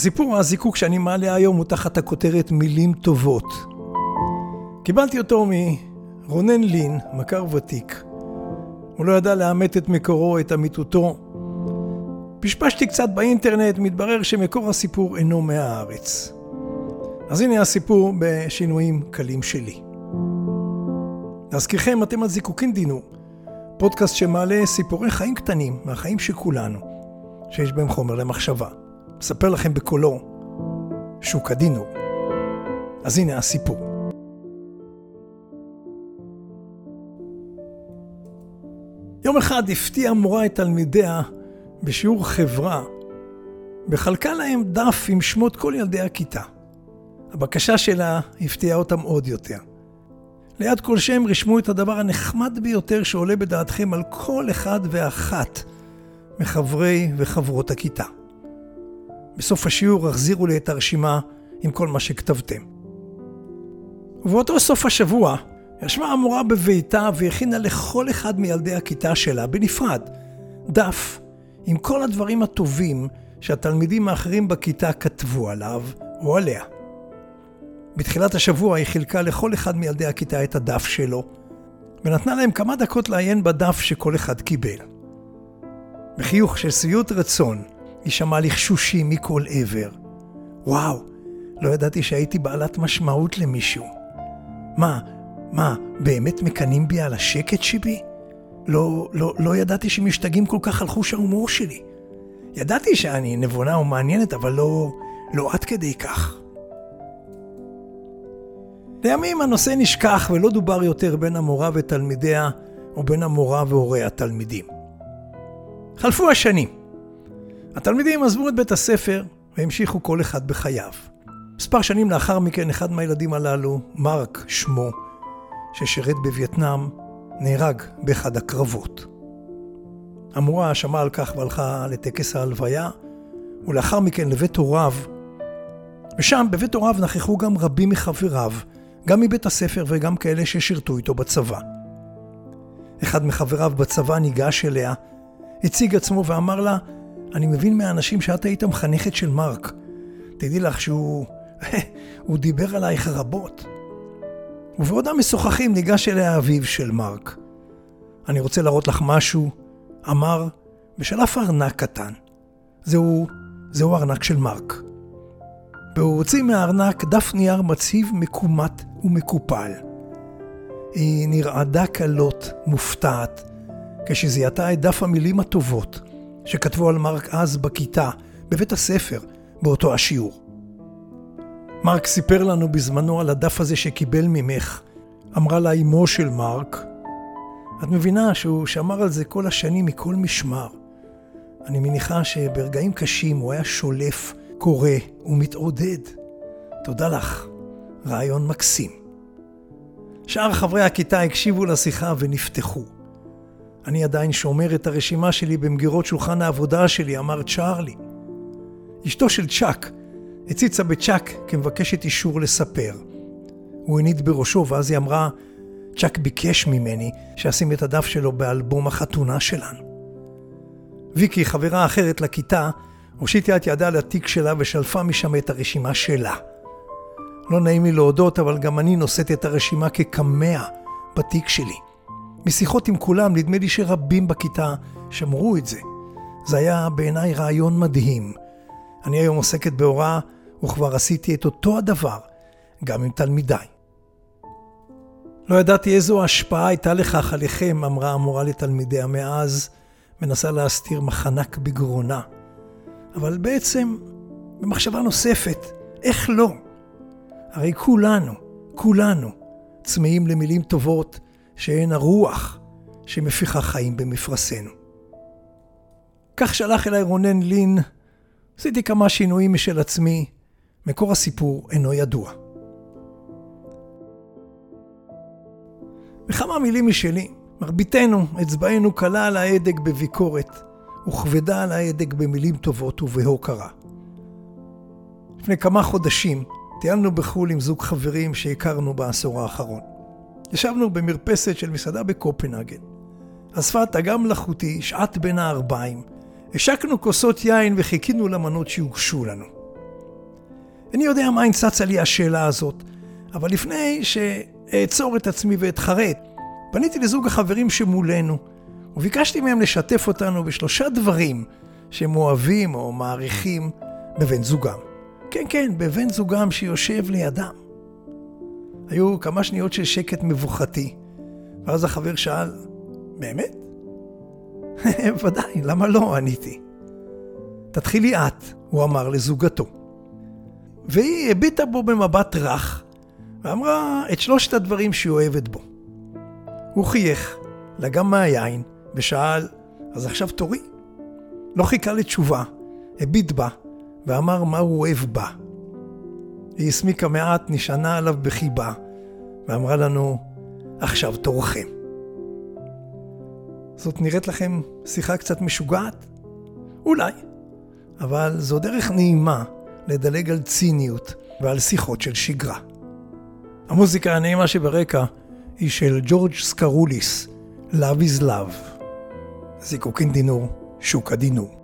הסיפור הזיקוק שאני מעלה היום הוא תחת הכותרת מילים טובות. קיבלתי אותו מרונן לין, מכר ותיק. הוא לא ידע לאמת את מקורו, את אמיתותו. פשפשתי קצת באינטרנט, מתברר שמקור הסיפור אינו מהארץ. אז הנה הסיפור בשינויים קלים שלי. להזכירכם, אתם על זיקוקין דינו, פודקאסט שמעלה סיפורי חיים קטנים מהחיים של כולנו, שיש בהם חומר למחשבה. מספר לכם בקולו שוק הדינו. אז הנה הסיפור. יום אחד הפתיעה מורה את תלמידיה בשיעור חברה, וחלקה להם דף עם שמות כל ילדי הכיתה. הבקשה שלה הפתיעה אותם עוד יותר. ליד כל שם רשמו את הדבר הנחמד ביותר שעולה בדעתכם על כל אחד ואחת מחברי וחברות הכיתה. בסוף השיעור החזירו לי את הרשימה עם כל מה שכתבתם. ובאותו סוף השבוע ישבה המורה בביתה והכינה לכל אחד מילדי הכיתה שלה בנפרד דף עם כל הדברים הטובים שהתלמידים האחרים בכיתה כתבו עליו או עליה. בתחילת השבוע היא חילקה לכל אחד מילדי הכיתה את הדף שלו, ונתנה להם כמה דקות לעיין בדף שכל אחד קיבל. בחיוך של שביעות רצון, היא שמעה לחשושים מכל עבר. וואו, לא ידעתי שהייתי בעלת משמעות למישהו. מה, מה, באמת מקנאים בי על השקט שבי? לא, לא, לא ידעתי שמשתגעים כל כך על חוש ההומור שלי. ידעתי שאני נבונה ומעניינת, אבל לא, לא עד כדי כך. לימים הנושא נשכח ולא דובר יותר בין המורה ותלמידיה, או בין המורה והורי התלמידים. חלפו השנים. התלמידים עזבו את בית הספר והמשיכו כל אחד בחייו. מספר שנים לאחר מכן, אחד מהילדים הללו, מרק שמו, ששירת בווייטנאם, נהרג באחד הקרבות. המורה שמעה על כך והלכה לטקס ההלוויה, ולאחר מכן לבית הוריו, ושם בבית הוריו נכחו גם רבים מחבריו, גם מבית הספר וגם כאלה ששירתו איתו בצבא. אחד מחבריו בצבא ניגש אליה, הציג עצמו ואמר לה, אני מבין מהאנשים שאת היית מחנכת של מרק. תדעי לך שהוא... הוא דיבר עלייך רבות. ובעודם משוחחים ניגש אליה אביו של מרק. אני רוצה להראות לך משהו, אמר, ושלף ארנק קטן. זהו, זהו ארנק של מרק. והוא הוציא מהארנק דף נייר מציב מקומט ומקופל. היא נרעדה כלות, מופתעת, כשזיהתה את דף המילים הטובות שכתבו על מרק אז בכיתה, בבית הספר, באותו השיעור. מרק סיפר לנו בזמנו על הדף הזה שקיבל ממך. אמרה לה אמו של מרק, את מבינה שהוא שמר על זה כל השנים מכל משמר. אני מניחה שברגעים קשים הוא היה שולף, קורא ומתעודד. תודה לך, רעיון מקסים. שאר חברי הכיתה הקשיבו לשיחה ונפתחו. אני עדיין שומר את הרשימה שלי במגירות שולחן העבודה שלי, אמר צ'ארלי. אשתו של צ'אק הציצה בצ'אק כמבקשת אישור לספר. הוא הניד בראשו ואז היא אמרה, צ'אק ביקש ממני שאשים את הדף שלו באלבום החתונה שלנו. ויקי, חברה אחרת לכיתה, הושיטה את ידה לתיק שלה ושלפה משם את הרשימה שלה. לא נעים לי להודות, אבל גם אני נושאת את הרשימה כקמע בתיק שלי. משיחות עם כולם, נדמה לי שרבים בכיתה שמרו את זה. זה היה בעיניי רעיון מדהים. אני היום עוסקת בהוראה, וכבר עשיתי את אותו הדבר, גם עם תלמידיי. לא ידעתי איזו השפעה הייתה לכך עליכם, אמרה המורה לתלמידיה מאז, מנסה להסתיר מחנק בגרונה. אבל בעצם, במחשבה נוספת, איך לא? הרי כולנו, כולנו, צמאים למילים טובות שהן הרוח שמפיחה חיים במפרשנו. כך שלח אליי רונן לין, עשיתי כמה שינויים משל עצמי, מקור הסיפור אינו ידוע. וכמה מילים משלי, מרביתנו, אצבענו קלה על ההדק בביקורת, וכבדה על ההדק במילים טובות ובהוקרה. לפני כמה חודשים טיילנו בחו"ל עם זוג חברים שהכרנו בעשור האחרון. ישבנו במרפסת של מסעדה בקופנהגן. אספת אגם מלאכותי, שעת בין הערביים. השקנו כוסות יין וחיכינו למנות שיוגשו לנו. איני יודע מה צצה לי השאלה הזאת, אבל לפני שאעצור את עצמי ואתחרט, פניתי לזוג החברים שמולנו, וביקשתי מהם לשתף אותנו בשלושה דברים שהם אוהבים או מעריכים בבן זוגם. כן, כן, בבן זוגם שיושב לידם. היו כמה שניות של שקט מבוכתי, ואז החבר שאל, באמת? ודאי, למה לא? עניתי. תתחילי את, הוא אמר לזוגתו. והיא הביטה בו במבט רך, ואמרה את שלושת הדברים שהיא אוהבת בו. הוא חייך, לגם מהיין, ושאל, אז עכשיו תורי? לא חיכה לתשובה, הביט בה, ואמר מה הוא אוהב בה. היא הסמיקה מעט, נשענה עליו בחיבה, ואמרה לנו, עכשיו תורכם. זאת נראית לכם שיחה קצת משוגעת? אולי. אבל זו דרך נעימה לדלג על ציניות ועל שיחות של שגרה. המוזיקה הנעימה שברקע היא של ג'ורג' סקרוליס, Love is Love. זיקוקין דינור, שוק הדינור.